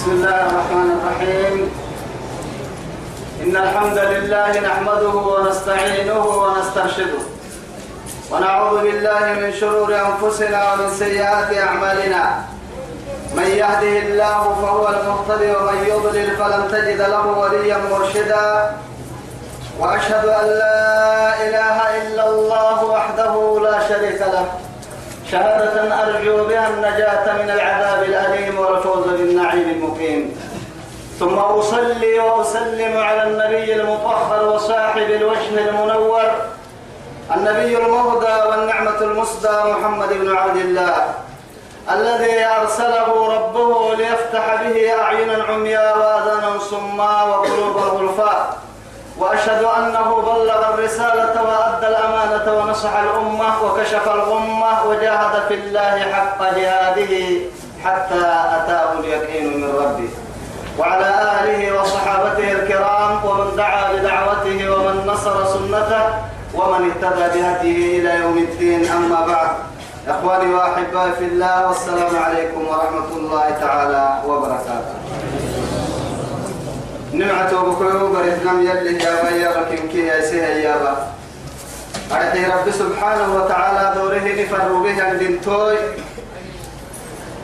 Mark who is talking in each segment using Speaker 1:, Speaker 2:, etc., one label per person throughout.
Speaker 1: بسم الله الرحمن الرحيم. إن الحمد لله نحمده ونستعينه ونسترشده. ونعوذ بالله من شرور أنفسنا ومن سيئات أعمالنا. من يهده الله فهو المهتدي ومن يضلل فلن تجد له وليا مرشدا. وأشهد أن لا إله إلا الله وحده لا شريك له. شهادة أرجو بها النجاة من العذاب الأليم والفوز بالنعيم المقيم. ثم أصلي وأسلم على النبي المطهر وصاحب الوجه المنور النبي المهدى والنعمة المسدى محمد بن عبد الله الذي أرسله ربه ليفتح به أعينا عميا وآذانا صما وقلوبا غلفاء وأشهد أنه بلغ الرسالة وأدى الأمانة ونصح الأمة وكشف الغمة وجاهد في الله حق جهاده حتى أتاه اليقين من ربه. وعلى آله وصحابته الكرام ومن دعا بدعوته ومن نصر سنته ومن اهتدى بهديه إلى يوم الدين. أما بعد إخواني وأحبائي في الله والسلام عليكم ورحمة الله تعالى وبركاته. نمعة بكرو برثنم يلي يا بيا بكين كي يا سيه يا با. أرحي رب سبحانه وتعالى دوره نفر به عند توي.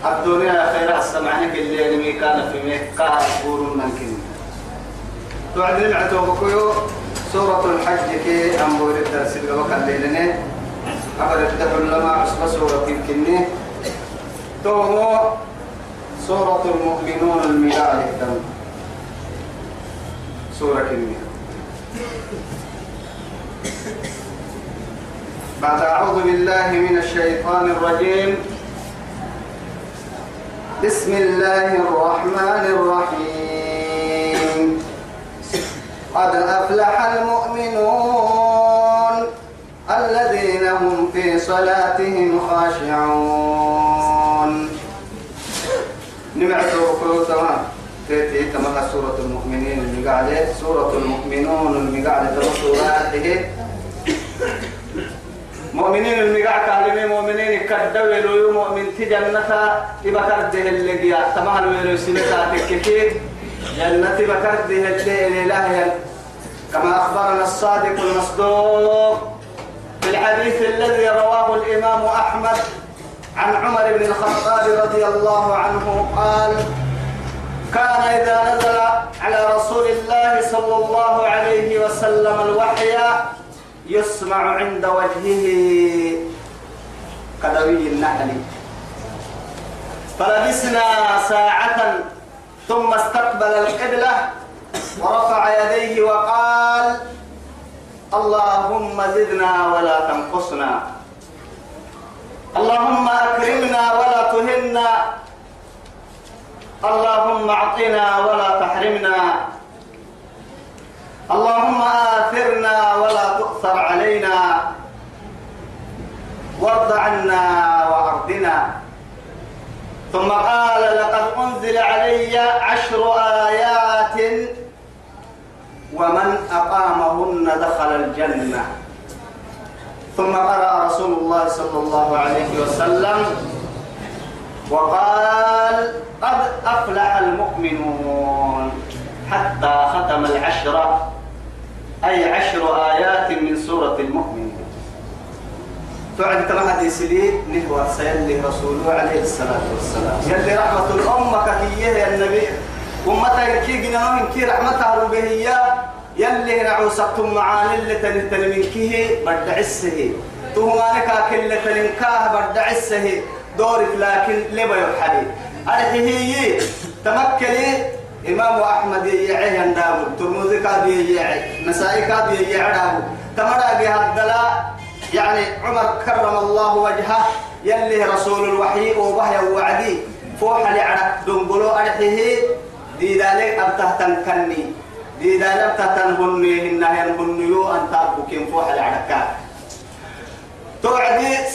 Speaker 1: الدنيا خير السمعنك اللي نمي كان في مكة بورون ممكن توعد نمعة بكرو سورة الحج كي أمور الدرس اللي وكان ليلنا أبدا تدخل لما عصب سورة يمكنني تومو سورة المؤمنون الميلاد الدم. سورة كلمة بعد أعوذ بالله من الشيطان الرجيم. بسم الله الرحمن الرحيم. قد أفلح المؤمنون الذين هم في صلاتهم خاشعون. نمعته وكله تمام تأتي كما سورة المؤمنين اللي قاعدة سورة المؤمنون اللي قاعدة سورة مؤمنين اللي قاعدة كلمة مؤمنين كدوا لو مؤمن تجنة. يبكر ده اللي جيا تمام لو سنة تككي جنة بكر ده اللي لا كما أخبرنا الصادق المصدوق في الحديث الذي رواه الإمام أحمد عن عمر بن الخطاب رضي الله عنه قال كان إذا نزل على رسول الله صلى الله عليه وسلم الوحي يسمع عند وجهه كدوي النحل. فلبسنا ساعة ثم استقبل القبلة ورفع يديه وقال اللهم زدنا ولا تنقصنا. اللهم أكرمنا ولا تهنا. اللهم اعطنا ولا تحرمنا. اللهم آثرنا ولا تؤثر علينا. وارض عنا وأرضنا. ثم قال لقد أنزل علي عشر آيات ومن أقامهن دخل الجنة. ثم قرأ رسول الله صلى الله عليه وسلم وقال قد أفلح المؤمنون حتى ختم العشرة أي عشر آيات من سورة المؤمنين. تعد ترى حديث لي نهوى سيلي رسوله عليه الصلاة والسلام. يلي رحمة الأمة كثية يا النبي. أمتا كي جنا من كي رحمتها ربهية يلي نعوسكم معاني اللي تنتن من كيه بدعسه تهمانك كل تنكاه بدعسه دورك لكن لما يحدي أرحيه تمكلي إمام أحمد يعي عندابو. ترمذي كاد يعي. نسائي كاد يعي تمرا بهدلا يعني عمر كرم الله وجهه. يلي رسول الوحي وبهي وعدي فوح لعرق دنقلو أرحيه دي ذلك أبتهتن كني. دي ذلك أبتهتن هني. هنه هنيو أنت أبوكين فوح لعرقات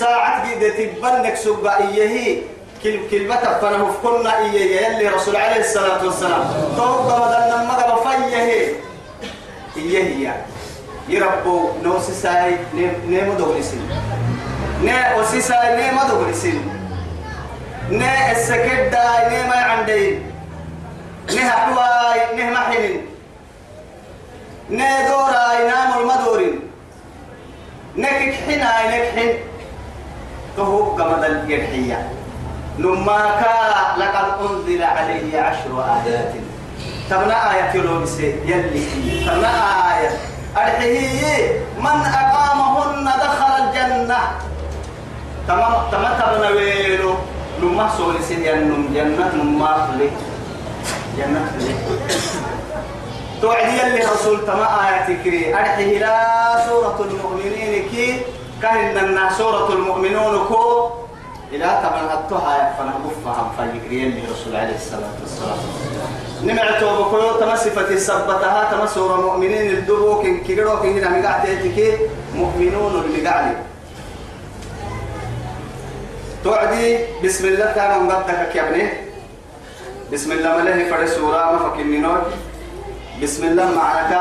Speaker 1: ساعة جدة تبنك سبا إيهي. كل كلمة فنه كنا إيه يلي رسول عليه الصلاة والسلام. توقع بدل ما فيه إيه هي يربو نوسي ساي نيمو دولسين. نه وسيساي نيمو دولسين. نه السكت داي نيما عندين. نه حواي نه محن نه دورا ينام المدورين نكك حنا نكحن تهو قمد الجرحية نماكا لقد أنزل عليه عشر آيات. تمنى آية يلومس يلي تمنى آية؟ أرحيه من أقامهن دخل الجنة. تمام تمام تبنا ويلو؟ نما سولي سيدي نم جنة نما لي جنة لي توعدي اللي رسول تما آية كري أرحيه لا سورة المؤمنين كي. كهن سورة المؤمنون كو إلى تمن هتوها يفنا بفهم فيجري اللي رسول عليه الصلاة والسلام. نمعتو بكو تمسفة السبتها تمسور مؤمنين الدبو كن كيرو كن هنا مقعد مؤمنون اللي قاعد توعدي بسم الله تعالى مبتك يا ابني. بسم الله ملهي فرد سورة ما فكني بسم الله معك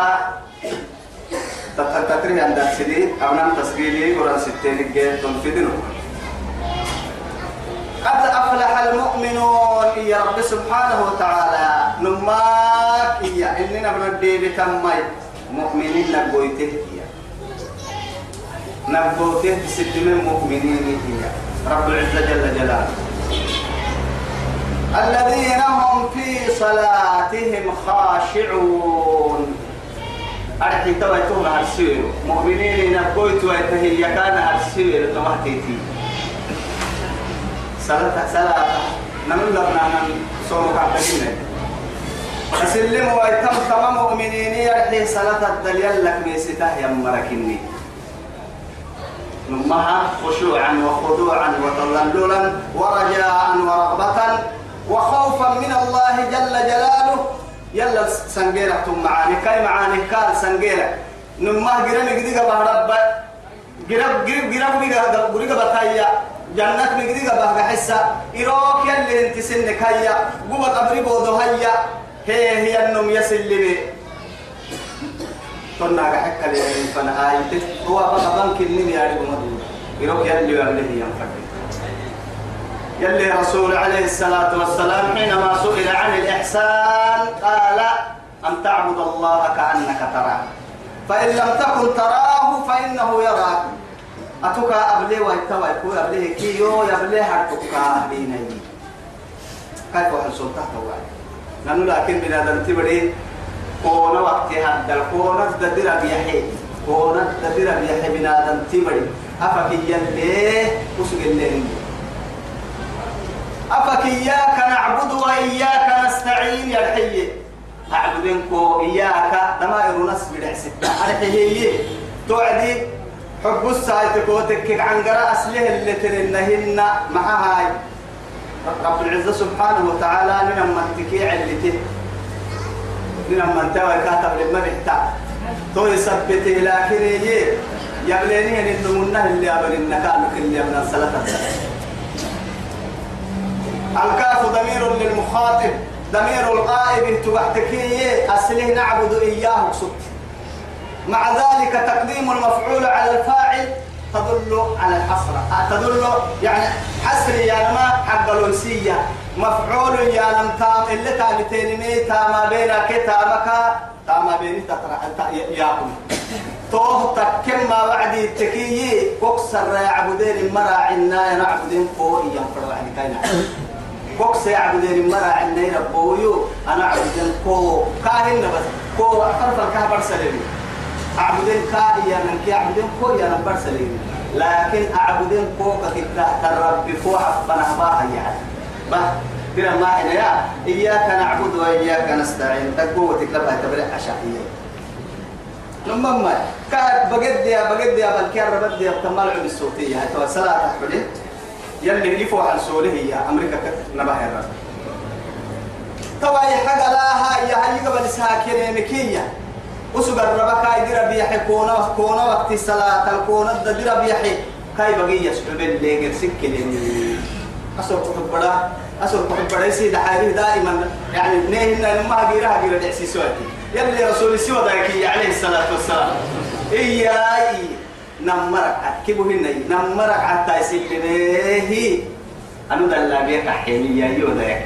Speaker 1: تتتري عند سيدي أبنام تسجيلي قرآن ستين الجيل تنفذنه قد أفلح المؤمنون يا رب سبحانه وتعالى نماك يا إننا بردي بتمي مؤمنين نبويته يا. نبويته بستمين مؤمنين يا. رب العزة جل جلاله. الذين هم في صلاتهم خاشعون. أرحي توا يتوه هرسير مؤمنين نبويت ويتهي كان هرسير تمهتيتي صلاة صلاة نمل لنا نم صوم كعبتين أسلم ويتم تمام مؤمنين يرحي صلاة الدليل لك ميسته يا مركني نمها خشوعا وخضوعا وتذللا ورجاء ورغبة وخوفا من الله جل جلاله يلا سنجيرة معاني. كاي معاني؟ كال سنجيرة نمه جرم جديد بهرب جرب جرب جرب جرب جرب بتايا جنة مجدي جبهة حسة إيروك يلي انت سنك هيا قوة قبري بودو هيا. هي هي النوم يسلمي تنا حكا لي فانا آيت هو بقى بنك النمي يا رب مدو إيروك يلي يلي ينفك يلي رسول عليه الصلاة والسلام حينما سئل عن الإحسان قال أن تعبد الله كأنك تراه. فإن لم تكن تراه فإنه يراك. أتوكا أبلي ويتوا يكون أبلي كيو يبلي هرتوكا بيني كيف وحل سلطة توعي لأنه لكن من هذا تبري كونا وقت هذا كونا تدير بيحي كونا تدير بيحي من هذا تبري. أفكي يلي وسق الليل أفك إياك نعبد وإياك نستعين يا الحي أعبدنكو إياك دمائر نسب الحسد الحي توعدي حب السايت كوتك عن قراء أسله اللي ترنهن مع هاي رب العزة سبحانه وتعالى من تكيع اللي من من توا كاتب لما بيحتا تو يثبت لكن يجي يبليني ان النمونه اللي ابن النكال كل من الصلاة. الكاف ضمير للمخاطب ضمير الغائب تبحتكي أسله نعبد إياه صدق مع ذلك تقديم المفعول على الفاعل تدل على الحصر. تدل يعني حسر يا ما حق الأنسية. مفعول يا لم تام اللي تام مي تام بينك تامك تام بين تترى ياكم. توه تكم ما وعدي التكيي كوكسر يعبدين مرا عنا نعبدين فوق ينفر وعدي كاينا كوكس يعبدين مرا عنا ربويو أنا عبدين كو كاهن بس كو أعرف الكهبر سليم أعبدين كائي من كي أعبدين كو يا نبر سليم لكن أعبدين كو كتبت تربي فو حفنا باها يعني. ma ina ya iyyaka na'budu wa iyyaka nasta'in taqwa tiklaba tabri ashaiya لما ما. كاد بجد يا بجد يا بالكار بدي يتمال عن الصوتية هاي صلاة حولي يلي يفوح عن سوله هي أمريكا نبه الرب توا يحق لها يا هاي قبل ساكنة مكية وسوق الربا كاي دير بيحي كونا كونا وقت الصلاة الكونا دير بيحي كاي بقي يسحب اللي سكلين أسر كتب بڑا أسر كتب بڑا يسيد حالي دائما. يعني نهنا ما غيرها غير دعسي سواتي. يلي رسول سوى ذاك عليه الصلاة والسلام. إياي. نمرك كيبو هنا؟ نمرك حتى يسيد به أنا دلا بيك حيني يا يو ذاك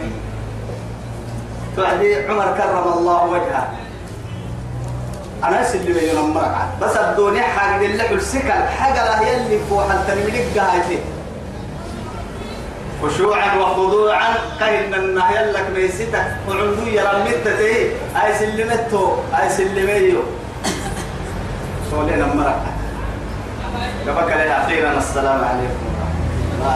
Speaker 1: توعدي عمر كرم الله وجهه. أنا اللي بيجي نمرك بس الدنيا حاجة اللي حل سكل حاجة لا يلي فوق التنميلك جاهزين خشوعا وخضوعا. كاين النهي لك ميستك وعندو يرى المتة أي سلمتو أي سلميو سولينا مرك قبك لي أخيرا السلام عليكم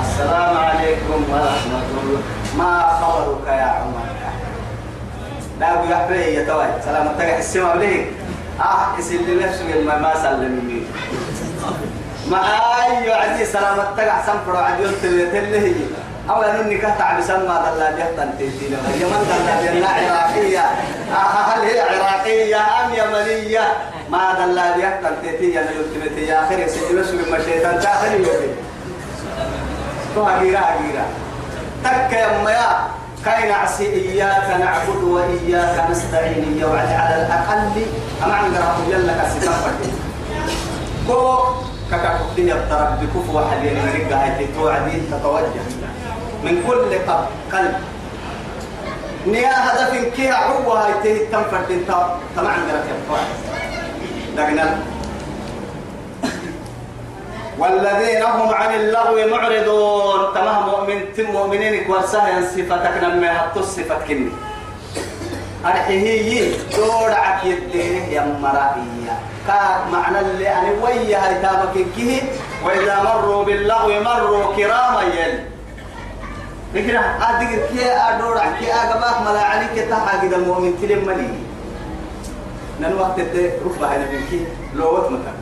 Speaker 1: السلام عليكم ورحمة الله. ما خبرك يا عمر؟ لا أبو يحبي يا توي. سلام. تقع السماء ليه آه يسلم نفسه ما ما سلمني ما أيوه عزيز سلام. تقع سنفر عديون تلي أو أن إنك تعب سما دلا بيحتن تيجي لما يمن دلا بينا عراقية. هل هي عراقية أم يمنية؟ ما دلا بيحتن تيجي أنا يلتمت. يا آخر يسجل سوى ما شيطان تاخر يوم تو هجيرا هجيرا تك يا ميا كاين عسي إياك نعبد وإياك نستعين. يا وعد على الأقل. أما عند رب يلا كسيتفر كو كاكا كتير الطرب بكفو واحد يعني مريقا هاي توعدي تتوجه من كل قلب. نيا هدف كي عوا هاي تهي تنفرد انت طبعا عندنا كيف لكن والذين هم عن اللغو معرضون. تمام مؤمن تم مؤمنين كورسها صفتك نما حطوا صفة كني. أرحيه دور عكيدين يا مرائية كا معنى اللي أنا ويا هاي تابك كيه. وإذا مروا باللغو مروا كراما يلي. ذكر أديك كي أدور كي أجابك ملا عليك تحا كده المؤمن تلم ملي نن وقت ده رفع هنا بيكي لوت مكان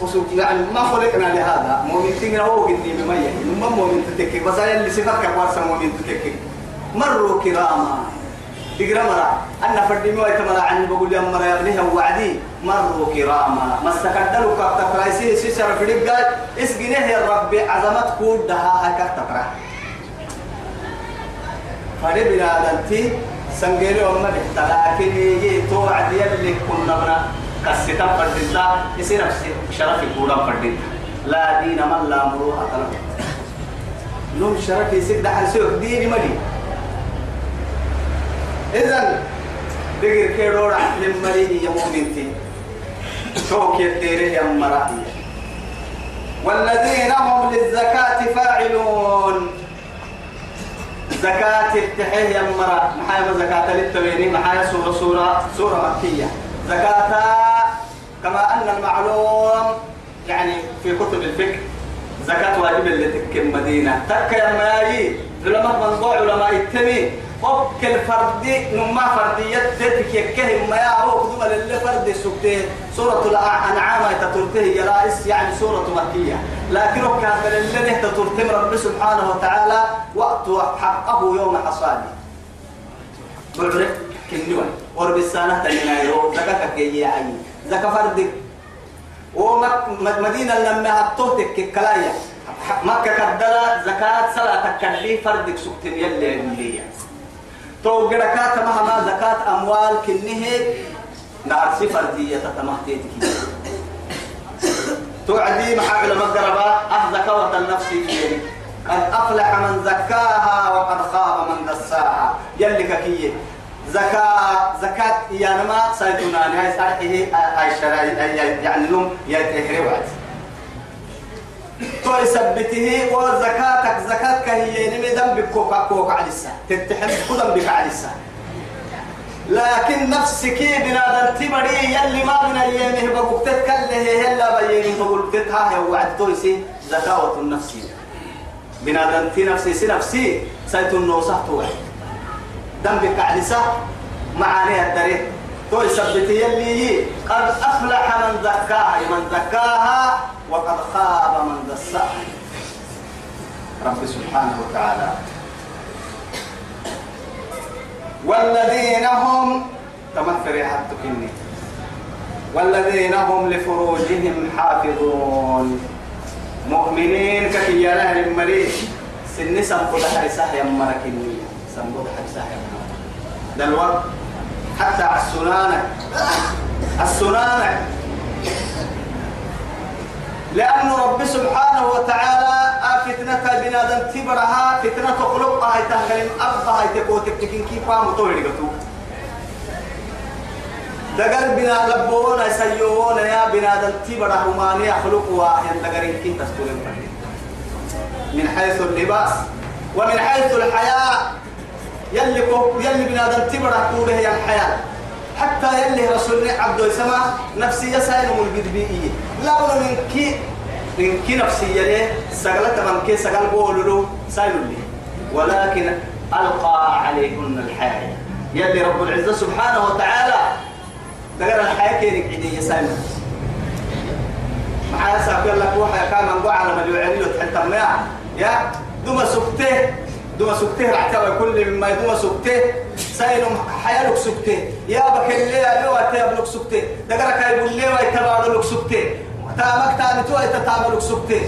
Speaker 1: وسوق يعني ما خلقنا لهذا مؤمن تيجي هو قدي بمية نما مؤمن تتكي بس اللي صفات كبار مؤمن تتكي مروا كراما تقرا مرا أنا فردي ما يتمرا عن بقول يا مرا يبنيها وعدي. مروا كراما. ما استكدلوا كابتا كرايسي سيسر في قال إسقنيه يا ربي عظمت كود دها هكا تقرا فدي بلادنتي سنجيري وما لكن يجي توعد يلي كنا بنا. كسيتا فردتا يصير شرف كودا فردتا لا دين من لا مروءة نوم شرف يسير دحل سيوك. ديني مدي. إذن دقر كيرو راح لمريه يا مؤمنتي. شوك يديره يا مرأي والذين هم للزكاة فاعلون. زكاة التحية يا مرأة محايا زكاة للتويني محايا سورة سورة سورة مكية. زكاة كما أن المعلوم يعني في كتب الفقه زكاة واجب اللي تكن مدينة تك يا ماي علماء منضوع علماء التمي. وكل فرد نما فردية تتك يكهم ما يعرف دوما للي فرد سكته سورة الأنعام تترته يا رئيس يعني سورة مكية لكن كان اللي تترته رب سبحانه وتعالى وقت حقه يوم حصاده بعرف كنوان ورب السنة تنينايرو زكاة كي يعني زكاة فرد ومدينة لما هتوتك كلايا مكة كدلا زكاة صلاة كلي فردك سكتين يلي اللي تو جركات مهما زكاة أموال كنه نعرف فردية تمهتيتك توعدي محاول مقربة أه زكاة النفس يعني قد أفلح من زكاها وقد خاب من دساها. يلي ككيه زكاة زكاة يانما سيدنا هاي سارحه هاي شراي يعني لهم يتهري وعد تو يثبته وزكاتك زكاتك هي نمي ذنبك كوكا كوكا على السا تتحب ذنبك على السا لكن نفسك بنادم تبري يلي ما من ايامه بقولتك كله هلا بيين بقولتك ها وعد تويسي زكاة النفس. بنادم تي نفسي سي نفسي سيتون نوصحت وعد ذنبك على السا معاني الدري. تو يثبته يلي قد أفلح من زكاها من زكاها وقد خاب من دساها. رب سبحانه وتعالى. والذين هم تمثل حتى كني والذين هم لفروجهم حافظون. مؤمنين ككيانا المريض سن سنقود حرساه يمنا كني سنقود حرساه يمنا دلوقت حتى على السنانة. السنانة. لأن رب سبحانه وتعالى فتنة بنادم تبرها فتنة تهكلم أبها هاي تكوتك تكين كيف فهم طويل قطو دقر بنا لبونا سيونا يا بنادم تبرها هماني يخلق واحد دقر كي تستولين. من حيث اللباس ومن حيث الحياة يلي يلي بنادم تبرها طوله هي الحياة. حتى يلي رسولنا عبد السماء نفسية سائل البدبيئية. لا بد من كي من كي نفسية ليه سقلت من كي سقل بولو سائل لي. ولكن ألقى عليهن الحياة يلي رب العزة سبحانه وتعالى دقر الحياة كينك عدي سائل معايا ساقول لك وحيا كان من على مليون وتحل يا دوما سكته دوما سكته رعتوا كل مما دوما سكته. ساينم حيالك سكته يا بك اللي لو تابلك سكته دقرك يقول لي ويتبادلك سكته تامك تامي تو يتتابلك سكته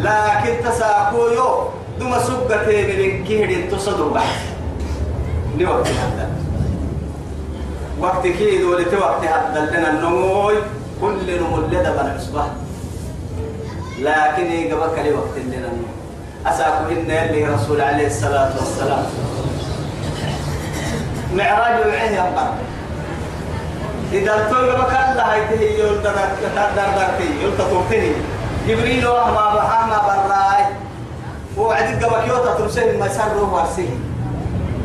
Speaker 1: لكن تساقو يو دوما سكته من كيهد تصدر بعد لوقت هذا. وقت كي دولت وقت هذا لنا النموي. كل نمو لدى بن عصبه لكن يقبك لوقت لنا النموي أساكو إن اللي رسول عليه الصلاة والسلام. معراج وعيه يبقى. إذا التوي بكال الله يتهي يولد دار دار يولد تورتني جبريل وهما بحما براي. وعدك قبك يوتا ترسل ما يسره وارسيه.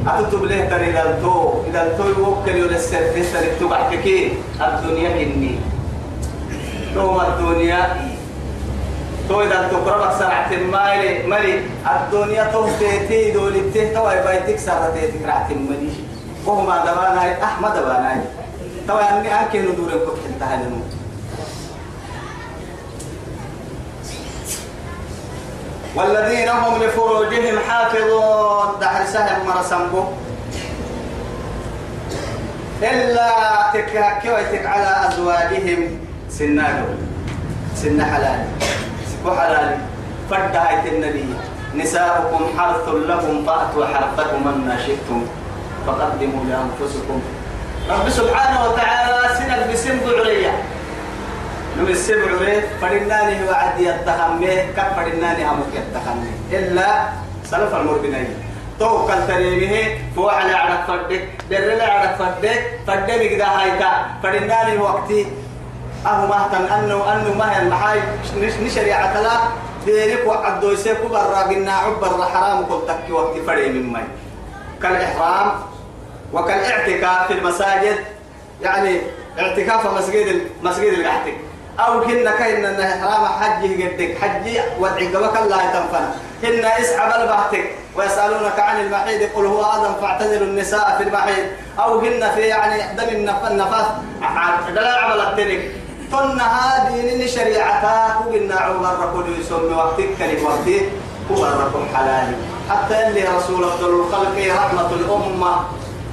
Speaker 1: أتتب له ترى إذا التو إذا التو يوكل يولسر تسر تبعك كي. الدنيا كني توم الدنيا. تو إذا تقرب سرعة مالي مالي. الدنيا تهتي دولي تهتوى بايتك سرعة تهتك رعة مالي وهما دبانا أحمد دبانا طبعا أني أنكي ندور كنت انتهى والذين هم لفروجهم حافظون. دحر سهم مرسنبو إلا تكهكويتك على أزواجهم. سنادو سن حلال. وحلال فدعت النبي. نساؤكم حرث لكم فأتوا حرثكم أن شئتم. فقدموا لأنفسكم. رب سبحانه وتعالى سنك بسم بعرية نم السبع عرية فرناني وعد يتخمي كم فرناني همك يتخمي إلا سلف المربنين. توكل تريمه فوح على عرف فردك در على عرف فردك فردك ده هايتا. فرناني وقتي أهو مهتم أنه أنه ما هي المحاي نشريعة لا ديرك وعدو يسيكو برا قلنا عبر حرام كل تكي وقت فري من مي. كالإحرام وكالاعتكاف في المساجد يعني اعتكاف مسجد مسجد القحتك أو كنا أن إحرام حجه قدك حجي وادعك الله تنفنا هن اسعب البحتك ويسألونك عن المحيض قل هو آدم فاعتزلوا النساء في المحيض. أو هن في يعني دم النفاس دلال عمل الترك فن هذه اللي شريعتها قلنا عمر كل يسمي وقتك كلي وقتك هو الركم حلال حتى اللي رسول أفضل الخلق رحمة الأمة.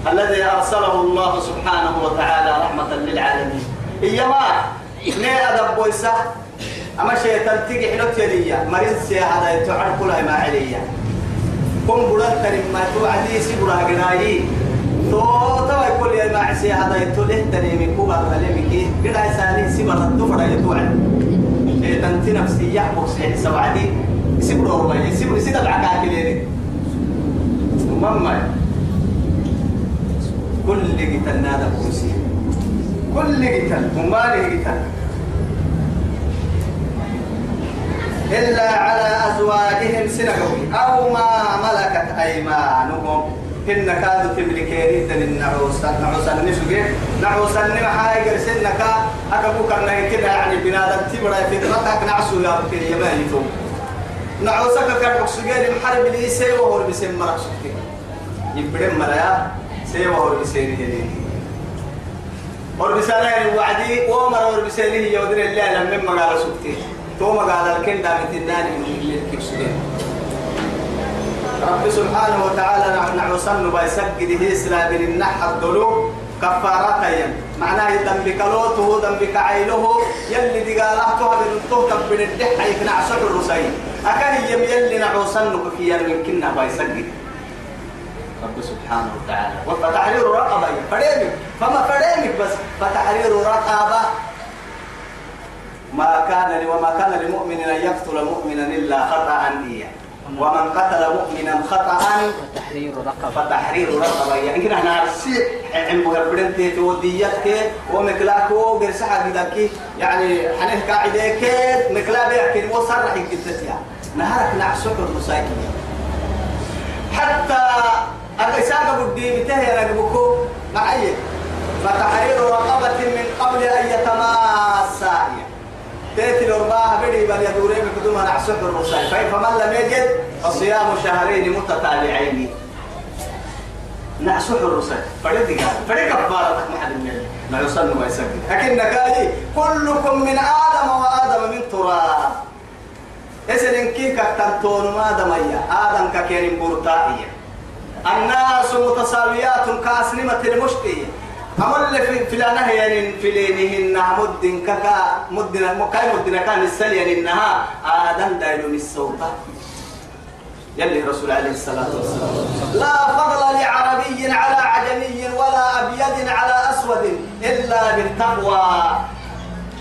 Speaker 1: الذي أرسله الله سبحانه وتعالى رحمة للعالمين. إيما ما؟ أدب بويسة أما شيء تنتقي حلو تيدية مريض سياحة يتعال كل ما عليا. كن بلان تريم ما تو عديس بلا جناي تو تو كل ما عسيا هذا يتوله تريم كوبا تريم كي؟ قد عسالي سبعة تفرع يتوع. تنتين نفسي يحبو سيد سبعة دي سبعة ربعين سبعة سبعة عكاكي ليه مم ما كل جتنا هذا كرسي كل جتن وما جتن إلا على أزواجهم سنقوي أو ما ملكت أيمانهم. هن كادوا تملكين دن النعوس النعوس النسوجي نعوس النمحا يرسلنك أكبو كرنا كده يعني بنادم تبرا في درتك نعسو يا بكري ما يفهم نعوسك كان أكسجين محارب لي سيوا هو بسم مرق سكتي مريا. هو بسيني هذي وربسانه الوعدي ومر وربسانه يودر الله لما مقال سكتي تو مقال الكن دامت الناني من الكبسين رب سبحانه وتعالى نحن نصن بيسجد هيسلا من النحى الدلو كفارتين معناه ذنبك لوته ذنبك عينه يلي دقالته من الطهر من الدحة يقنع سر الرسي أكان يم يلي نعوصنك في من كنا بيسجد. رب سبحانه وتعالى. فتحرير رقبة فريمك. فما فريمك بس فتحرير رقبة ما كان وما كان لمؤمن أن يقتل مؤمنا إلا خطأ إياه. ومن قتل مؤمنا خطأ.
Speaker 2: وتحرير رقبة
Speaker 1: فتحرير رقبة يعني كنا إحنا عرسي عن بغربرين تيتي وديتك ومكلاكو برسحة بدك. يعني حنه قاعدة كيد مكلا بيحكي. وصرح الجدتها نهارك نعسوك المساكين حتى الإساقة بدي بتهي رقبكو. معي. فتحرير رقبة من قبل أن يتماسا تأتي الأربعة بدي بل يدورين بكدوما نعسوك الرسائل فمن لم يجد فصيام شهرين متتابعين. نعسوح الرسل قال فريد كفارة محل من ما يصلي ويسجد لكن نكالي كلكم من آدم وآدم من تراب. إذن كيف تنتون ما دمية. آدم ككين بورتائية. الناس متساويات كأسنمة المشتية أمل في فلانة يعني فلينهن مد ككا مدنا مكاي مدنا كان السليا إنها آدم دايلون السوطة يلي الرسول عليه الصلاة والسلام. لا فضل لعربي على عجمي ولا أبيض على أسود إلا بالتقوى.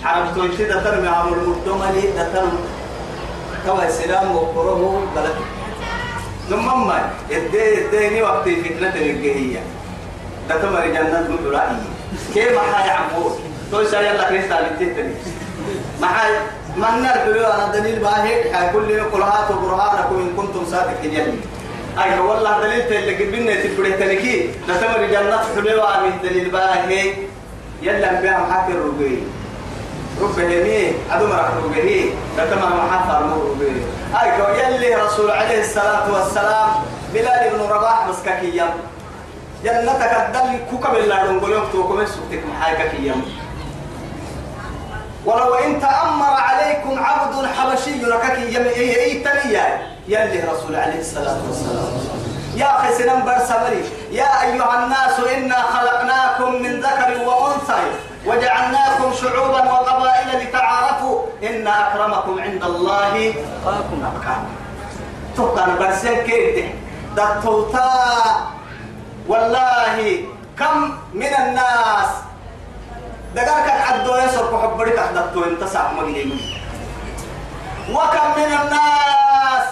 Speaker 1: عرب تنشد ترمي عمر المدمني ترمي كما سلام وقربه بلد. ثم ما يدي يديني وقت فتنة الجهية ده تمر جنة مدرائي كيف حي عمود تويسا يلا كريستا بنتي ما حي ما نرجو أنا دليل باهي حي كل يقول هاتوا برهانكم إن كنتم صادقين. يلي. أي والله دليل تلي قبلنا تبري تلكي نتمر جنة حلوة من دليل باهي يلا بها حاكي الرقي ربهني أدوم راح ربهي نتمر محافظ ربهي أي كو يلي رسول عليه الصلاة والسلام بلال بن رباح مسككيا جنتك الدل كوكب الله يوم توكم سكتك محايك كيام ولو إن تأمر عليكم عبد حبشي ركك يم. إيه إيه تنيا. يلي رسول عليه الصلاة والسلام. يا أخي سنن برسمري. يا أيها الناس إنا خلقناكم من ذكر وأنثى. وجعلناكم شعوبا وقبائل لتعارفوا إن أكرمكم عند الله
Speaker 2: قاكم
Speaker 1: أتقاكم تقن برسل كيد دتوتا والله كم من الناس. دقاك عدو يسر كحبرك أحدثتو انتسع مجلين وكم من الناس.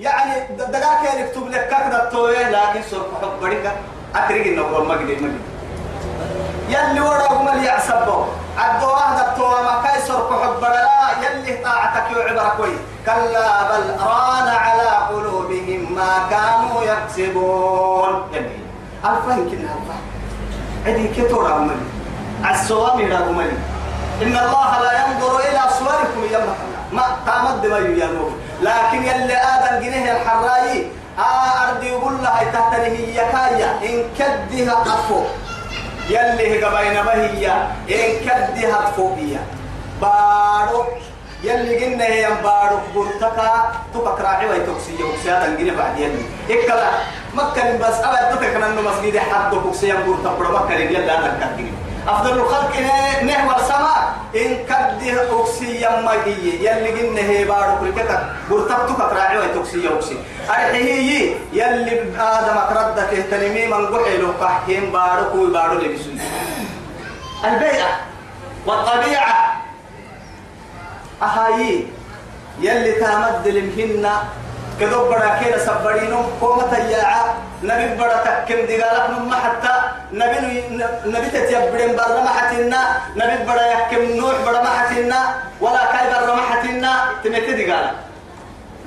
Speaker 1: يعني دقاك يكتب لك كحدثتو لكن سر كحبرك أتريق النقوة مجلين مجلين يلي وراهم اللي يعصبوا عدو أهدى ما كيسر كحب لا يلي طاعتك يعبر كوي كلا بل ران على قلوبهم ما كانوا يكسبون. يلي. ألفا يمكن ألفا عدي كتور أمالي السوامي رغمالي إن الله لا ينظر إلى صوركم يوم ما تامد ما ينظر لكن يلي آدم جنيه الحراي آه أرضي يقول لها تحتني هي كايا إن كدها أفو. يلي قبين بهية إن كدها فوقية بارو. يلي قلنا هي بارو. برتكا تبك راعي ويتوكسية وكسيا تنقل بعد يلي. إكلا مكة بس أبد تبك أنه مسجد حد وكسيا برتكا مكة يلي لا تنكتني أفضل الخلق إن كده أكسيا ما هي يلي قلنا هي بارو كريكتك برتكتك راعي ويتوكسية وكسي أرحيه يلي آدم أكردك تنمي من قحلو قحكين بارو كوي بارو لبسوي البيئة والطبيعة أهاي يلي تامد لمهن كدو بڑا كينا سبرينو قومة ياعا نبي بڑا تكم دقالك نما حتى نبي نبي تتيبرين برا ما حتنا نبي بڑا يكم نوح برا ما حتنا ولا كاي برا ما حتنا تمتي دقالك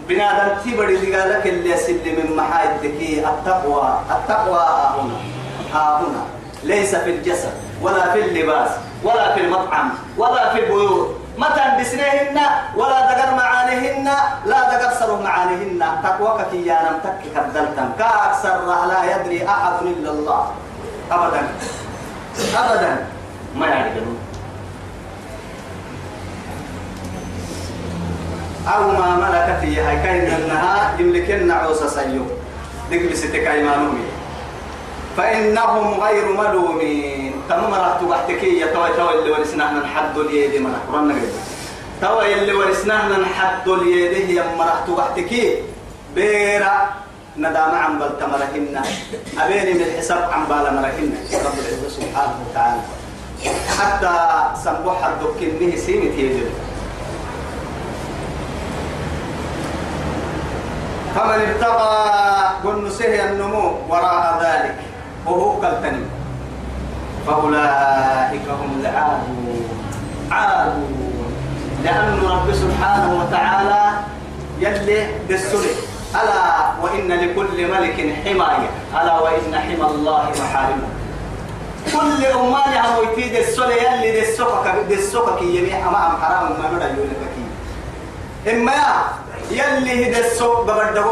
Speaker 1: بنادم تبري دقالك اللي يسل من محايدك التقوى التقوى ها هنا ها هنا. ليس في الجسد ولا في اللباس ولا في المطعم ولا في البيوت. متى بسنهن ولا دقر معانهن لا دقر سر معانهن تقوى يا نم تك كدلتم كأكثر لا يدري أحد إلا الله. أبدا. أبدا. ما يعرفون أو ما ملكت هي كاين أنها يملكن عوسى سيو دق بستك أيمانهم فإنهم غير ملومين. تم مرحت وحتكي توي توي اللي ورسناه من حد اليد من قرنا توي اللي ورسناه من حد اليد هي مرحت وحتكي بيرا ندام عن بل تمرهن أبيني من الحساب عن بال مرهن رب العزة سبحانه وتعالى. حتى سنبوح الدكين به سيمت يجب فمن ابتغى قنسه النمو وراء ذلك. وهو كالتنم فأولئك هم العادون. عادون لأن رب سبحانه وتعالى يلي بالسلك ألا وإن لكل ملك حماية. ألا وإن حمى الله محارمه. كل أماني هم يتيد السلة يلي السوكك دي السوكك يمي أما أم حرام ما بدا يولك إما يلي دي السوك ببدا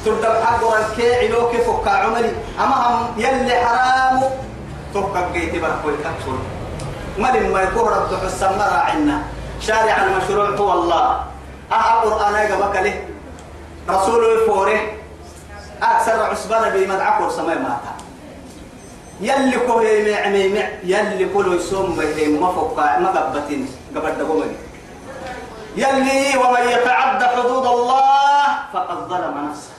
Speaker 1: عملي تردم حق ورنكي علوك فكا عملي أما هم يلي حرام توقع جيتي بركوي كتول مال ما يكون رب تحسن مرا عنا شارع المشروع هو الله. أها قرآن يقبك له رسول فوره أكثر عسبنا بمدعك ورسمي ماتا يلي كو يمع ميمع يلي كل يسوم بهم ما فوق ما قبتين قبل دقومني يلي ومن يتعدى حدود الله. فقد ظلم نفسه.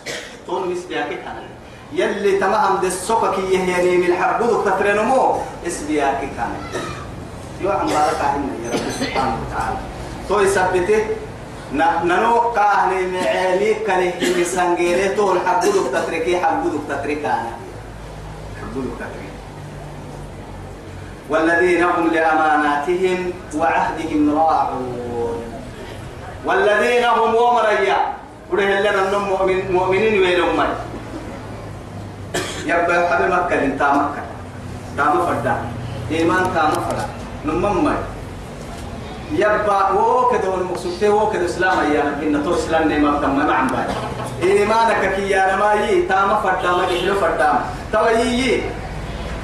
Speaker 1: طول مسبياك كان. يلي تمام دي السوكك يهيني من الحربود تترنمو اسبياك كان. يو عم بارك يا رب سبحانه وتعالى. تو يثبته نانو كاهني معالي كان هي سانغيري تو الحربود تتركي حربود تتركانا حربود تتركي والذين هم لأماناتهم وعهدهم راعون. والذين هم ومريا وده لنا النم مؤمن مؤمنين ويلهم مي يبقى حبي مكة انت مكة. تام فردا إيمان تام فردا نمم مي يبقى هو كده المقصود هو كده إسلام أيام. إن تو إسلام نيما تم ما عم باي. إيمانك كي يا ما يي. تام فردا ما يحلو فردا تو يي.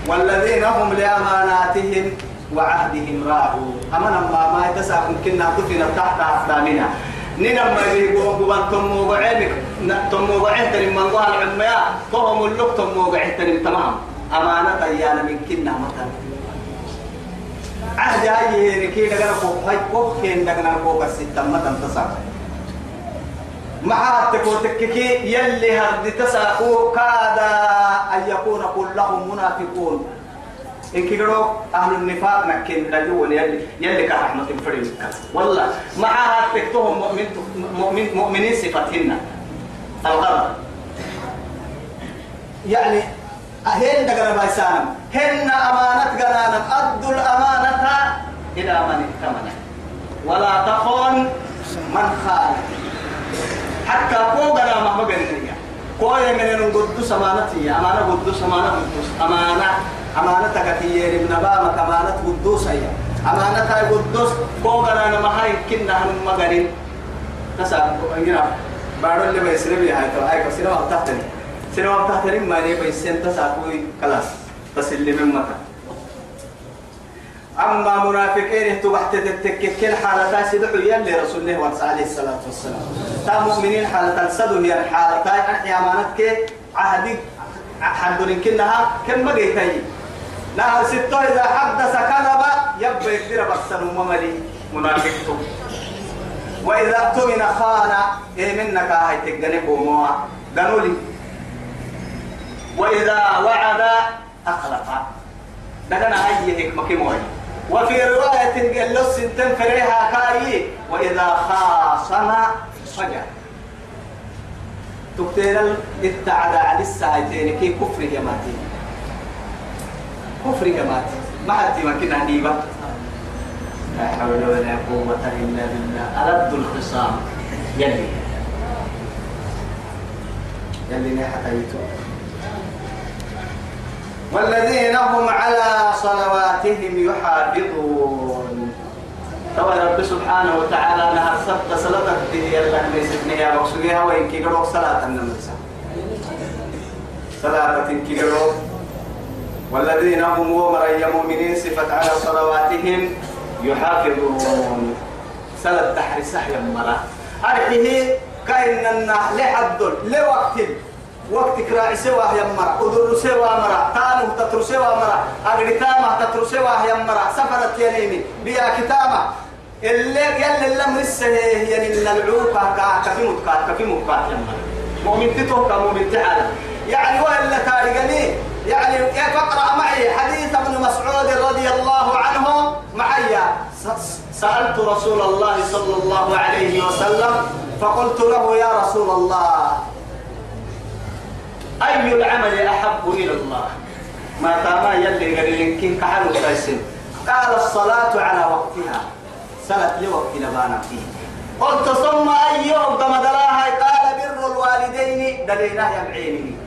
Speaker 1: والذين هم لأماناتهم وعهدهم راعون أمنا ما ما يتسع ممكن دفن تحت أقدامنا. ننم ما يقول قبان تمو وعينك تمو وعين تنم من ظهر العمياء فهم اللق تمو تنم تمام. أمانة أيانا من كنا مثلا عهد هاي كي دغنا فوق. هاي فوق كين دغنا فوق الستة. مثلا تسع مع تكوتككي يلي هرد تساقو كاد أن يكون كلهم منافقون. إن كيرو أهل النفاق نكين رجول يلي يلي كرحمة فريق والله مع تكتهم مؤمن مؤمن مؤمنين صفتهن. الغرض. يعني هن دقنا بايسانم. هن أمانة قنانم. أدوا الأمانة إلى من ائتمن ولا تخون من خان حتى فوق أنا ما بقنية كوي من القدس أمانتي أمانة قدس أمانة قدس أمانة أمانة كتير من بامك أمانة قدوس هي أمانة قدوس فوق أنا ما هاي كنا هم مقرين تسا إنجنا بعد اللي بيسري بيها هاي ترى هاي كسينا وقت تحتني سينا وقت تحتني ما ليه بيسين تسا كوي كلاس. تسلي من مكة. أما منافقين تبحت تتككل حالة سيدحوا يلي رسول الله عليه الصلاة والسلام. تا مؤمنين حالة السدو هي الحالة أحيا أمانتك عهدك حدون كنها كم بقيتي؟ نهر ستة إذا حدث كذب يبقى يقدر بكسر مملي منافقته وإذا اؤتمن خان إيه منك هاي تجنب وموا قالوا وإذا وعد أخلف. دقنا هاي حكمة كموي وفي رواية قال له سنتين فريها كاي وإذا خاصم فجر. تكتير التعدى على الساعتين كي كفر يا ماتي كفر ماتي ما حد يمكن أن يبقى. لا حول ولا قوة إلا بالله. ألد الخصام. يلي. يلي نحت والذين هم على صلواتهم يحافظون. توا رب سبحانه وتعالى نهر سبت صلاة الدنيا اللي نسبني يا بقصوها وإن كي قروك صلاة النمسا. صلاة كي قروك والذين هم ومر مؤمنين صفة على صلواتهم يحافظون. صلاة تحري سحيا مرة أرحيه كأن النحل حد لوقت. وقت كراع سوا يا مرا أدر سوا مرا تانو تتر سوا مرا أغري تامة تتر سوا يا مرا سفرت ينيني بيا كتامة اللي يلي لم لسه يعني من العوقة. كفي متكات كفي متكات يا مرا مؤمن تتوه كمؤمن تعالى يعني وإلا تاريخني يعني كيف أقرأ معي حديث ابن مسعود رضي الله عنه؟ معي. سألت رسول الله صلى الله عليه وسلم فقلت له يا رسول الله أي العمل أحب إلى الله؟ ما تاما يلي قال لكن كحلو تايسن قال الصلاة على وقتها. صلاة لوقت لبانا فيه. قلت ثم أي يوم قال بر الوالدين دلينا يمعيني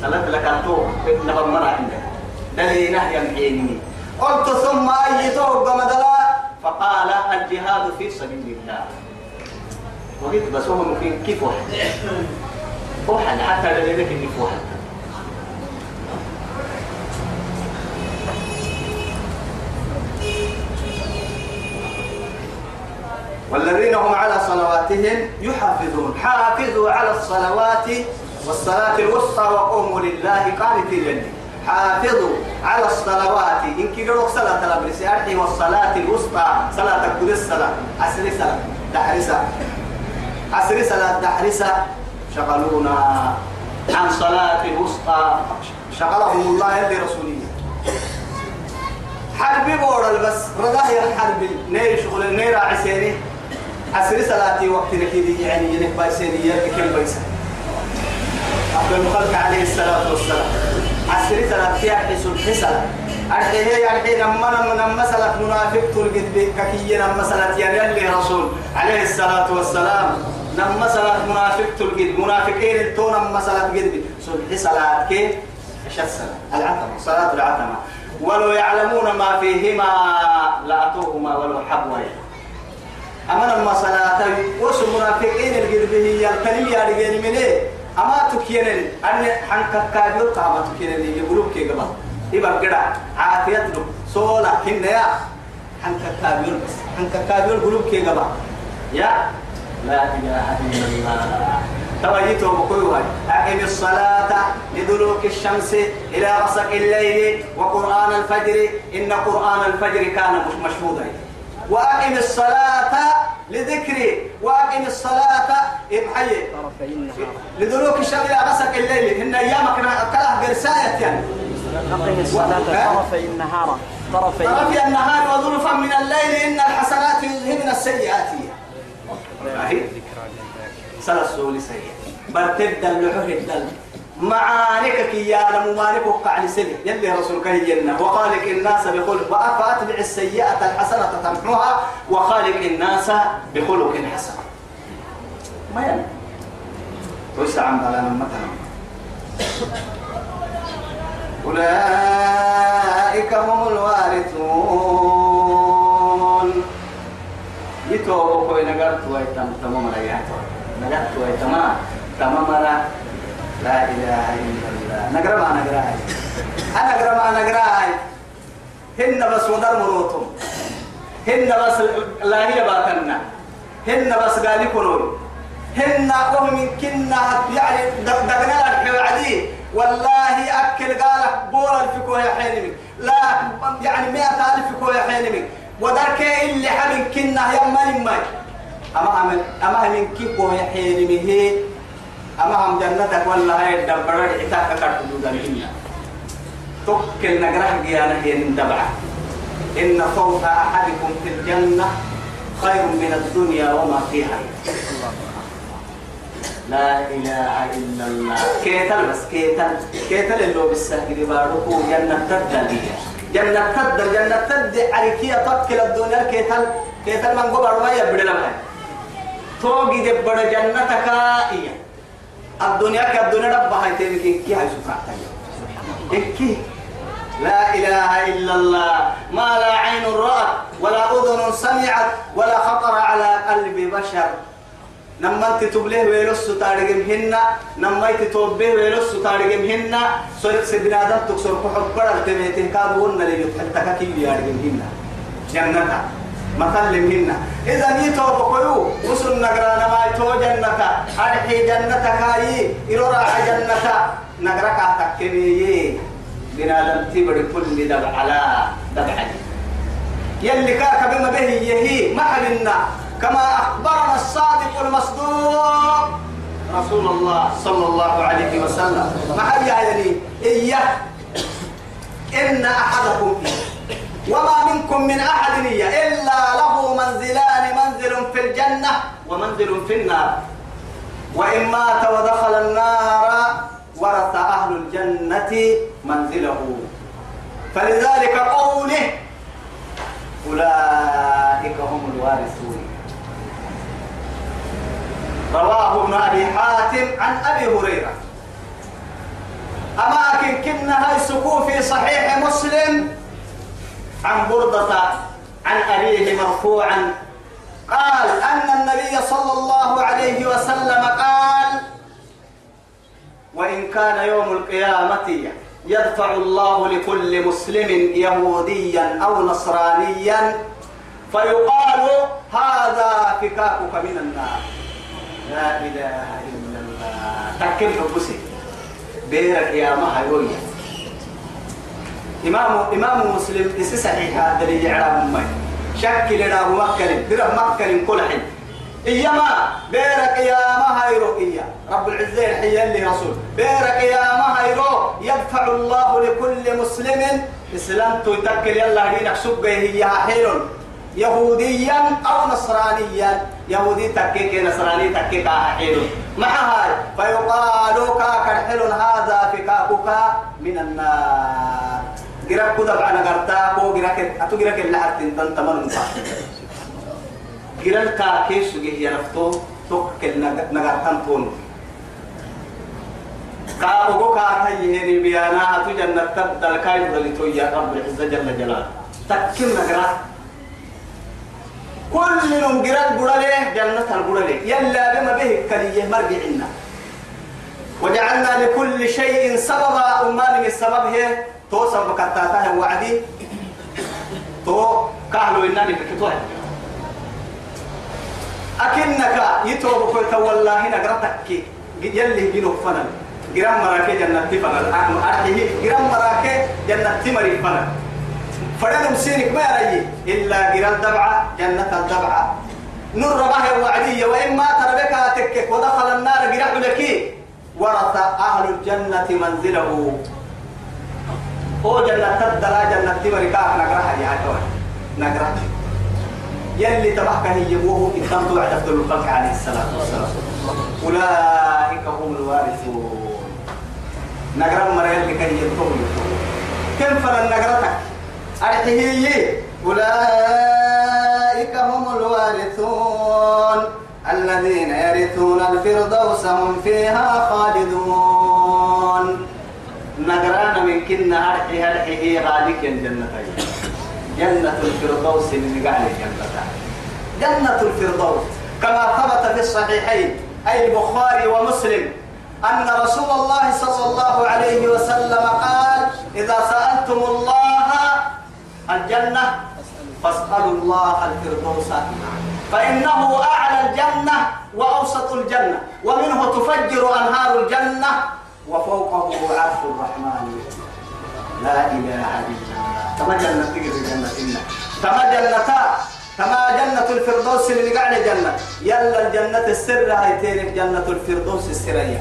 Speaker 1: صلاة لك أنتو نبا مرة عندك. دلينا يمعيني قلت ثم أي توب كما دلاها فقال الجهاد في سبيل الله وقلت بس هو ممكن كيف واحد؟ واحد. حتى لديك كيف واحد. والذين هم على صلواتهم يحافظون. حافظوا على الصلوات والصلاة الوسطى وقوموا لله قانتين. حافظوا على الصلوات. إن كيرو صلاة الأبرسياتي والصلاة الوسطى. صلاة كل الصلاة عسر صلاة. دحرسة. عسر صلاة دحرسة. شغلونا عن صلاة الوسطى. شغلهم الله يلي رسولية. حربي بورا البس. رضاه الحرب. نير شغل نير عسيري. عسر صلاتي وقت نكيدي. يعني ينك بايسيني يلي كم بايسين أفضل الخلق عليه الصلاة والسلام. عسر صلاتي أحس الحسن أرحيه يعني نما نما سلك منافق تلقت بككي نما سلك يلي رسول عليه الصلاة والسلام. نما سلك منافق تلقت منافقين التون نما سلك قد صلح صلاة كيف عشر سنة. العتمة. صلاة العتمة. ولو يعلمون ما فيهما لأتوهما ولو حبوا أما لما صلاة وسو منافقين القلب هي الكلمة يعني من إيه أما تكينن أن حنك كابير كما تكينن يقولوا كي قبل. إبا كده عافية له سولا هنا حنك كابير حنك كابير قلوب كي قبل. يا. لا إله إلا الله. توجيته بكل واحد أقم الصلاة لدلوك الشمس إلى غسق الليل وقرآن الفجر. إن قرآن الفجر كان مش مشهودا وأقم الصلاة لذكري وأقم الصلاة إبحي لدلوك الشمس إلى غسق الليل إن أيامك كله قرساية يعني.
Speaker 2: أقم الصلاة طرفي النهار طرفي
Speaker 1: طرفي النهار وظلفا من الليل إن الحسنات يذهبن السيئات. سلسول سيء برتد اللحوه الدل. معانك كي يعلم مالك وقع لسنه يلي رسولك هينا وخالق الناس بخلق. وأفاتبع السيئة الحسنة تمحوها. وخالق الناس بخلق حسن. ما يعني توسع عن ضلال مثلا أولئك هم الوارثون. يتوبوا كوي نقرت ويتم تمام ريحته نقرت ويتم تمام لا إله إلا الله. نقرأ ما نقرأ. أنا أقرأ ما نقرأ. هن بس ودر مروتهم. هن بس لا هي باتنا هن بس قال يكونون. هن وهم كنا يعني دقنا لك عدي. والله أكل قالك بورا الفكو يا حينمي لا يعني مئة ألف فكو يا حينمي ودرك اللي حبن كنا يا مالي ماي. أما أمن أما من كيكو يا حينمي هي أما هم جنتك ولا هاي الدبرة عتاك كرتو دارهن توكل نجرح جيانا هي ندبعه إن فوق أحدكم في الجنة خير من الدنيا وما فيها. لا إله إلا الله. كيتل بس كيتل. كيتل اللي بالسهل باركو جنة تدل جنة تدل جنة تدل عليكية تكل الدنيا. كيتل كيتل من قبر ما يبدل لما. توقي دبر جنتك إياه. الدنيا كالدنيا ربها يتمك كي هاي سبحانه إكي لا إله إلا الله. ما لا عين رأت ولا أذن سمعت ولا خطر على قلب بشر. نما انت تبليه ويلس تارجم هنا. نما انت توبيه ويلس تارجم هنا. سورك سبنا دم تكسر كحب بدر تبيته. كادون اللي يتحتك كي بيارجم هنا. جنة. مثل هنا إذا نيتو بقولو وصل نقرانا ما يتو جنة أرحي جنة كاي إرورا جنة نقرك أتكني بنادم تبري كل دبع على دبع يلي كاك بما به يهي محلنا كما أخبرنا الصادق المصدوق رسول الله صلى الله عليه وسلم ما هي يعني إياه إن أحدكم وما منكم من أحد إلا له منزلان منزل في الجنة ومنزل في النار. وإن مات ودخل النار ورث أهل الجنة منزله. فلذلك قوله أولئك هم الوارثون. رواه ابن أبي حاتم عن أبي هريرة. أماكن كنا هاي في صحيح مسلم عن بردة عن أبيه مرفوعا. قال أن النبي صلى الله عليه وسلم قال وإن كان يوم القيامة يدفع الله لكل مسلم يهوديا أو نصرانيا فيقال هذا فكاكك من النار. لا إله إلا الله. تكل حبسي. بيرك يا مهيوية إمام إمام مسلم إسي صحيحة دليل إعراب مي شكل له مكل دره مكل كل حين. إيما بيرك يا مهيرو إيا رب العزة الحية اللي رسول. بيرك يا مهيرو يدفع الله لكل مسلم. إسلام تتكل يلا دينك سبه هي حيل يهوديا أو نصرانيا. يهودي تكيك نصراني تكيك حيل مع هاي. فيقال كاكر هذا فكاكك من النار. جرك كذا بعنا قرتاكو جرك أتو جرك اللي حتى تنتمر جرال كاكيس جه يرفتو توكل نغرتان تون كاوغو كاتا يهني بيانا هتو جنة تبدل كاي بدلتو يا رب العزة جل جلاله تكيم نغرات كل من جرال برالي جنة البرالي يلا بما به كليه مرجعنا وجعلنا لكل شيء سببا أمان من السبب هي تو سبب كتاتا وعدي تو كهلو إنني بكتوه أكنك يتوب كنت والله نقرتك. يلي جنوب فنن جرام مراكي جنة فنن أرحيه جرام مراكي جنة تمري فنن فردم سينك ما يري إلا جرام دبعة جنة الدبعة. نور رباه وعدية وإما تربك تكك. ودخل النار جرام لك ورث أهل الجنة منزله. هو جنة تدلا جنة تمري كاك نقرها يا نقرها يلي تبعك هي وهو إقام توعد عبد الخلق عليه الصلاة والسلام. أولئك هم الوارثون. نقرأ مرة يلي كان يطول كم فلن نقرأتك؟ أرحيه أولئك هم الوارثون. الذين يرثون الفردوس هم فيها خالدون. نقرانا من كنا أرحيه أرحيه غالك جنتين جنة الفردوس اللي قال جنة جنة الفردوس. كما ثبت في الصحيحين أي البخاري ومسلم أن رسول الله صلى الله عليه وسلم قال إذا سألتم الله الجنة فاسألوا الله الفردوس فإنه أعلى الجنة وأوسط الجنة ومنه تفجر أنهار الجنة وفوقه عرش الرحمن. لا إله إلا الله. كما جنة تجري جنة إنا كما جنة كما جنة الفردوس اللي قاعد جنة يلا الجنة السر هاي تيرك جنة الفردوس السرية.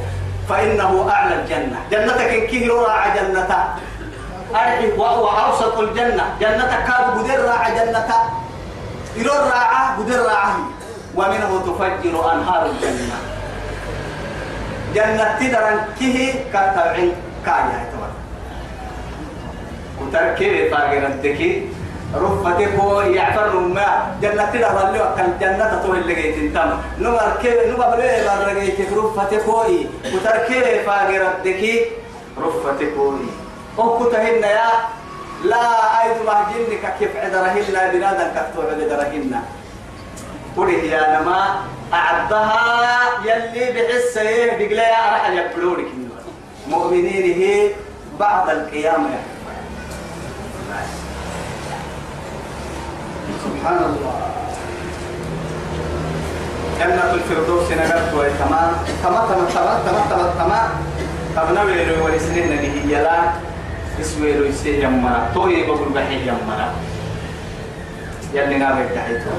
Speaker 1: فإنه أعلى الجنة. جنتك إن راعى جنة أرحي وأوسط الجنة. جنة كاب بدر راعى جنة يرور راعى بدر راعى ومنه تفجر أنهار الجنة. جنة تدرن كه كتابعين كايا يتوان. وتركي فاقنا الدكي رفتك هو يعفر ما جنة تدرن لو أكل جنة طول اللي جيت أنتم. نمر كي نمر ليه برقيتك رفتك هو وتركي فاقنا الدكي رفتك هو أو كتهن يا. لا أيد ما جنك كيف عدرهن لا بنادم كتوع عدرهن. قولي يا نما أعدها يلي بحس إيه بقلا راح يقبلونك مؤمنين هي بعد القيامة. سبحان الله جنة الفردوس نقلت وي تمام تمام تمام تمام تمام تمام تمام تمام ويلو ولسنين نجي يلا اسمه لو يسيه يمنا. توي بقول بحي يمنا. يلي نابي تحيتو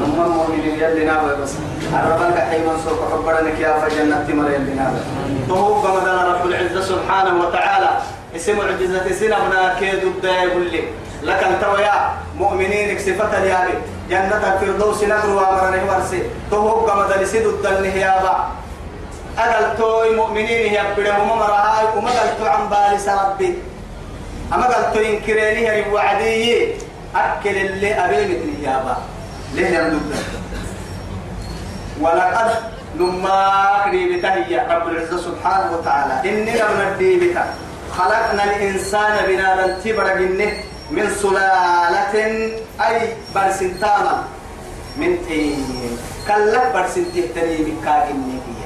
Speaker 1: أمم مؤمنين يلي نابا بس. عربك حيما سوق حبرنك يا فجنة تمر يلي نابا طوب مثلا رب العزة سبحانه وتعالى. اسم العزة سنبنا كيد الداي لي لك أنت ويا مؤمنين اكسفتا يالي جنة الفردوس نقر وأمرني ورسي. طوب مثلا سيد الدنه يا با أدل توي مؤمنين يا بدهم مرهاي ومدل تو عن بالي سربي أما قلت إنكريني هي وعدي. أكل اللي أبي مثل يابا ليه يمدود ولقد نما قريبته هي رب العزة سبحانه وتعالى. إني لم ندي خلقنا الإنسان بنا تبرق من سلالة أي برسنتاما من طين كلك برسنته تني بكاكني هي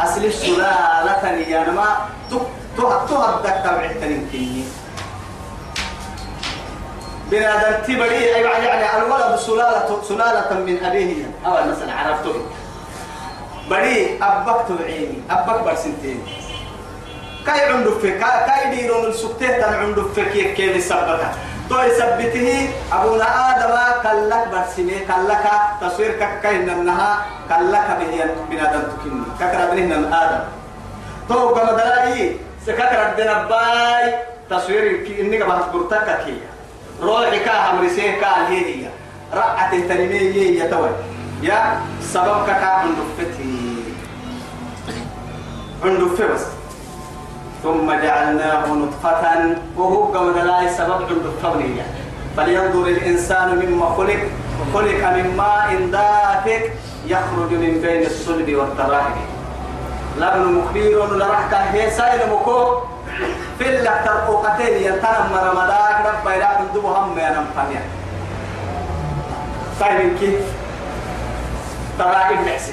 Speaker 1: أصل السلالة يا نما تهدك تبع تنين بنادم تبري يعني الولد سلالة سلالة من أبيه. أو مثلا عرفته. بري أبك تبعيني أبك برسنتين. كاي عنده فك كاي ديرون السكتة تن عنده فك كيف كيف يثبتها؟ تو يثبته أبونا آدم كلك برسمي كلك تصوير كاين إنها كلك به بنادم تكني. ككر بنهن آدم. تو كما دلائي سككر الدنا باي تصوير إنك بحث كي. روحي كا همرسيه كا هي رأت التنمية يتوي يا سبب كا عنده فتي عنده بس. ثم جعلناه نطفة. وهو قول لا سبب عند التولية فلينظر الإنسان مما خلق. خلق من ماء دافق يخرج من بين الصلب والترائب. لبن مخبير لرحك هي سائل مكو في اللي ترقوقتين ينتنم رمضاك رب إلى من دبو هم ينم فنيا طيب كيف ترائب نحسن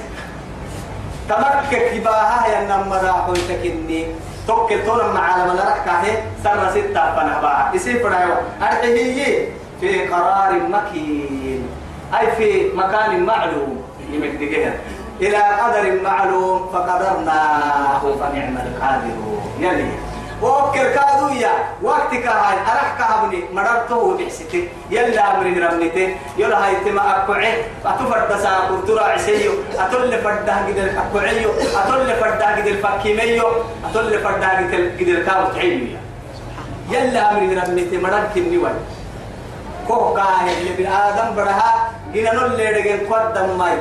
Speaker 1: تمكك باها ينم مراحو يتكني توكل تونا مع على مدرك كاهي سر ستة فنهبا يصير فرايو أرحيه في قرار مكين أي في مكان معلوم يمدقها إلى قدر معلوم فقدرناه فنعم القادرون يلي وكر كادويا وقت كهاي أرح كهبني. مررته بحسيتي يلا أمري رمنتي يلا هاي تما أكوعي. أتفرد سا كنترا عسيو. أتول فرده قدر أكوعيو. أتول فرده قدر فكيميو. أتول فرده قدر كاو تعينيا يلا أمري رمنتي مرر كني وين كوه كاهي اللي بآدم برها. جينا نول ليرجن قدام ماي.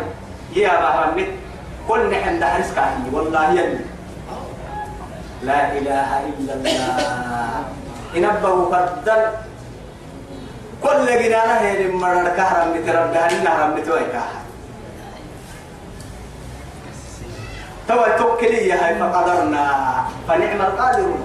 Speaker 1: يا بحمد كل نحن دحرس كاهي. والله يلي لا إله إلا الله. إنبه فدل كل جنانا هي مرر كهرم بتربى هنا هرم بتوي كهر توا توكلي هاي فقدرنا. فنعم القادرون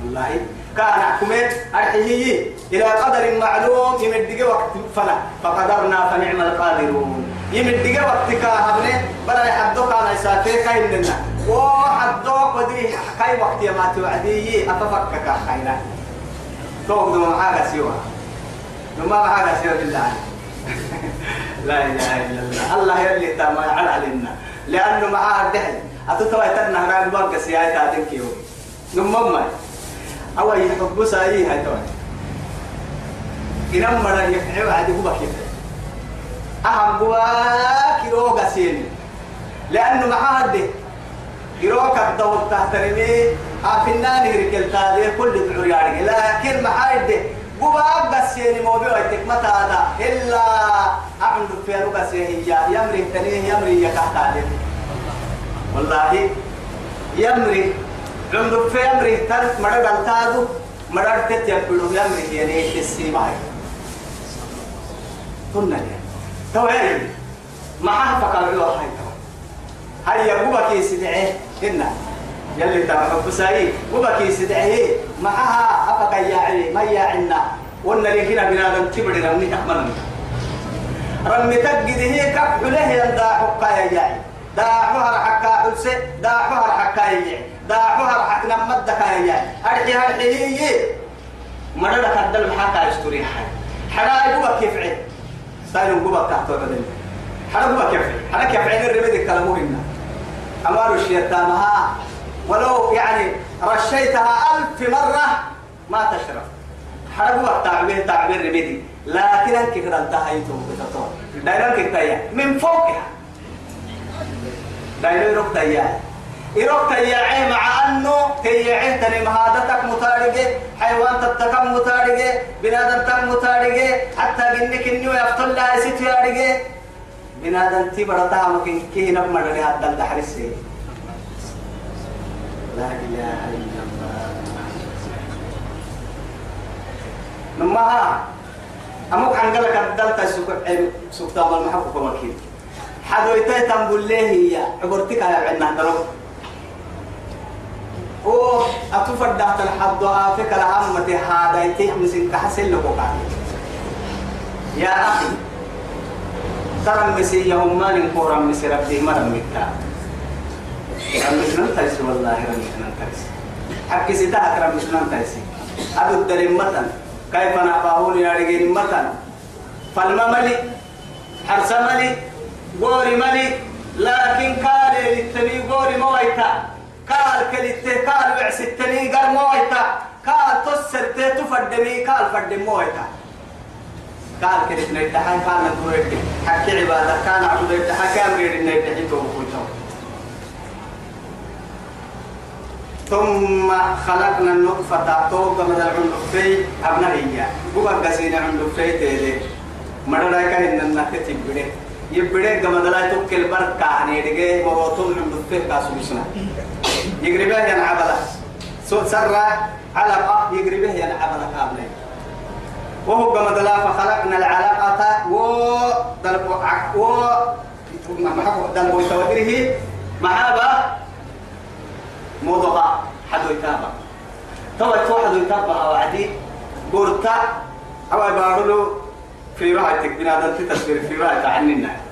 Speaker 1: والله كان حكمت أرحيه. إلى قدر معلوم. يمدق وقت فلا. فقدرنا فنعم القادرون. يمدق وقت كهبني بلا يحدوك على ساتي كاين وحدوك ودري كاي وقت يا ما توعدي أتفكك خينا توقدم معاك سوا نما معاك سوا بالله لا إله إلا الله الله يلي تما على لنا لأنه معاه الدهن أتتوى تدنا هران بانك سياي تادن كيو نمما أو يحب سايي هاي توي إنما مرة يفعل عادي هو كيف أهم بواك يروغا سيني لأنه معاه الدهن يروك الدور تحترمي أفنان هركل تادي كل تعرياري لكن محايد قباب بس يعني موضوع متى هذا إلا أعند في ربس هي يمري تنيه يمري يكحتادي والله يمري عند في يمري تر مرد التادو مرد تتيبلو يمري يعني السيماي قلنا لي توعي معها فقالوا هاي هيا قبك يسدعيه هنا يلي تبع بساي قبك يسدعيه معها أفك يا ما يا عنا قلنا لي هنا بنادم كبر رمني أحمد رمي تجد هي كف له يندا حكايا يا دا حهر حكا حلسة دا حهر حكا يا دا حهر حك نمد كايا أرجع هي. مرة كدل محاكا يستوري حي. حراي قبك يفعل سايلون قبك تحت بدل حرا قبك يفعل حرا كيف عين الرمد كلامه هنا أمار الشيطانها ولو يعني رشيتها ألف مرة ما تشرب حرقوا التعبير تعبير رميدي لكن أنك كده انتهيتم بتطور دايران كتايا من فوقها. دايران يروك تايا يروك تايا مع أنه تيعين تني مهادتك متارجة حيوان تتكم متارجة بنادم تك متارجة حتى جنك إنه يفتل لها يسيت يارجة بنادم تبرتها ممكن كي نبمر لها الدل دحرسي. لا إله إلا الله. نمها أمك عن قلك الدلتا سكتا والمحبة كمكين حدو يتاي تنبول ليه هي. عبرتك يا عنا دلو أو أتفر دهت الحد آفك العامة هذا يتيه مسين كحسن لك يا أخي. ترى مسي يوم ما نكورا مسي ربي مرة مكتا رمش ننتيس والله رمش ننتيس حكي ستاك رمش ننتيس أدو الدليل متن. كيف نعباهون يا رجال متن؟ فالما ملي حرس ملي غوري ملي لكن قال للتني غوري مويتا. قال كلته قال بعس التني قال مويتا. قال تسر تفدني قال فدني مويتا. قال كلت نيتها قال نقول حكي عبادة. كان عبد نيتها كان غير نيتها توقفوا ثم خلقنا النطفة توقع من العنفي أبنائية. بقى قسينا عنفي تيلي. مرة كان النكتة بده يبدأ كما دلا توكل بركة هني دقة موتون عنفي كاسوسنا يقرب به ينعبلا سرة علقة يقرب به ينعبلا كاملين وهو كما دلا فخلقنا العلاقة و دلبو و دلبو تودره محابة موضوع حدو يتابع. تو تو حدو يتابع أو عدي قرطة أو يبارلو في راحتك بنادم تتصوير في راحة عننا.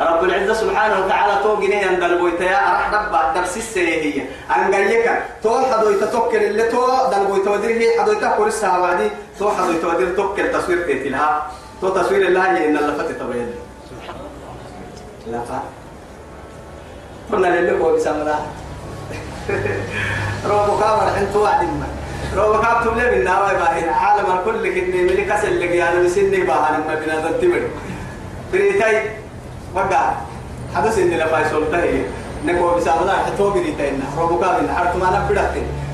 Speaker 1: رب العزة سبحانه وتعالى تو جنيه عند البويتيا راح ربا درس السيهية قال تو حدو يتتوكل اللي تو دل بويتودير هي. حدو يتاكل الساعة وعدي. تو حدو يتودير توكل تصوير تيتلها تو تصوير الله إن اللفت تبين لا فا. قلنا للي هو بسم روبو كامر حين توعد ما. روبو كام تملي من نار باهين عالم الكل كني ملي كسل لك يعني مسني باهن ما بنا تنتمر بريتاي وقع حدث إن لفاي سلطة نكو بسامنا حتو روبو كام إن حرت ما نبدأ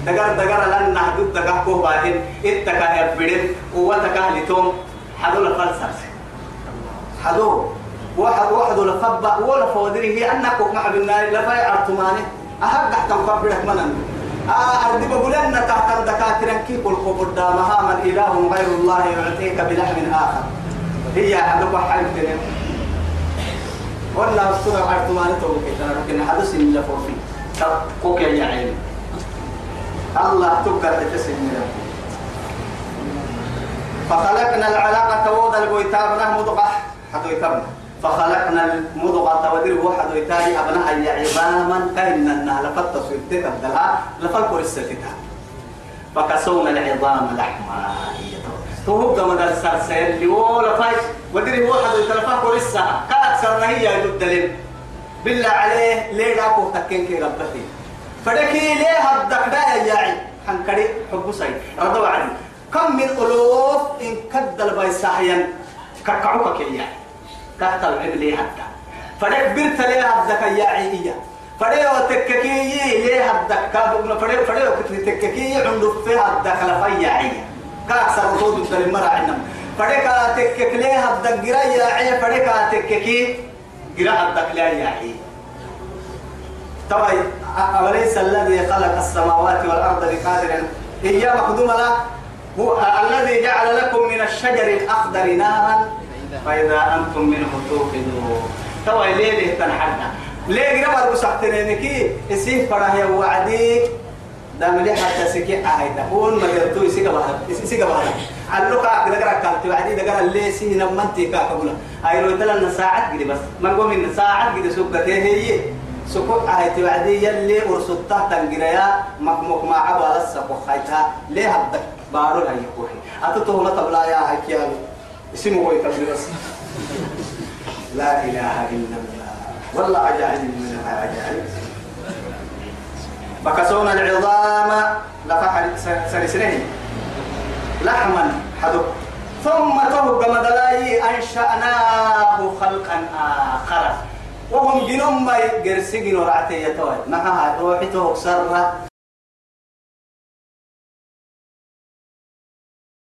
Speaker 1: دقر دقر لن نحدد دقر كوه باهين. اتكا يبدين قوتك لتوم. حدو لفلسف حدو. واحد واحد لفبا. ولا فودره أنك مع بالنار لفاي عرتمانه أحب تحت مقبلك منن. أردي بقول أن تحت الدكاترة كي كل قبر دامها من إله غير الله يعطيك بلحم آخر. هي عدوك حلم تنم ولا أسطورة عرض ما نتوقع لكن حدث إن لفوفي كوك يا عين الله تقدر تسمي فخلقنا العلاقة ووضع البويتاب نحن مضغة. حدو يتبنا فخلقنا المضغة ودير واحد ويتالي أبناء عظاما كأن النهل فتصوير تكبدلها لفلق رستها فكسونا العظام لحما تو كما قال سرسل اللي ولا فاي ودير واحد ويتلفا ورسها كأكثر هي يدلل بالله عليه ليه داكو تكين كي ربتي فدكي ليه دا يا حنكري حب سي رضوا عني كم من ألوف إن كدل بيساحيا ككعوك كي يعني تحت العبلي حتى؟ فدك برت لي هدك يا عيئية فدي وتككي لي هدك كادو فدي فدي وتككي عنده في هدك لفيا عيئة كأكثر صوت الدل مرة عندنا فدي كاتكك لي هدك جرا يا عيئة فدي كاتككي جرا هدك لا يا عيئة طبعا أوليس الذي خلق السماوات والأرض بقادر؟ هي مخدومة له هو الذي جعل لكم من الشجر الأخضر نارا فإذا أنتم منه توقدون. توا ليه تنحدنا ليه قرب المسحتنينكي اسيه فراه وعدي دام لي حتى سكي أهي تكون ما يرتو يسيق بها. يسيق بها. علوك أكيد قرا كانت وعدي دقرا اللي سيه نمنتي كاكبنا أي لو تلا ساعات قدي بس. ما نقوم إن ساعات قدي سوقته هي سكوت أهي توعدي يلي ورسطة تنقريا مكمك ما عبا لسا وخيتها ليه هبدك بارو هاي كوحي أتتوه لطبلا يا هاي كيالو اسمه هو يكبر لا إله إلا الله. والله عجائب من عجائب. فكسونا العظام لفحل سلسلين لحما حدو. ثم تهب مدلاي أنشأناه خلقا آخر. وهم جنوم ما يرسجن ورعتي يتوي. معها روحي توك سرة.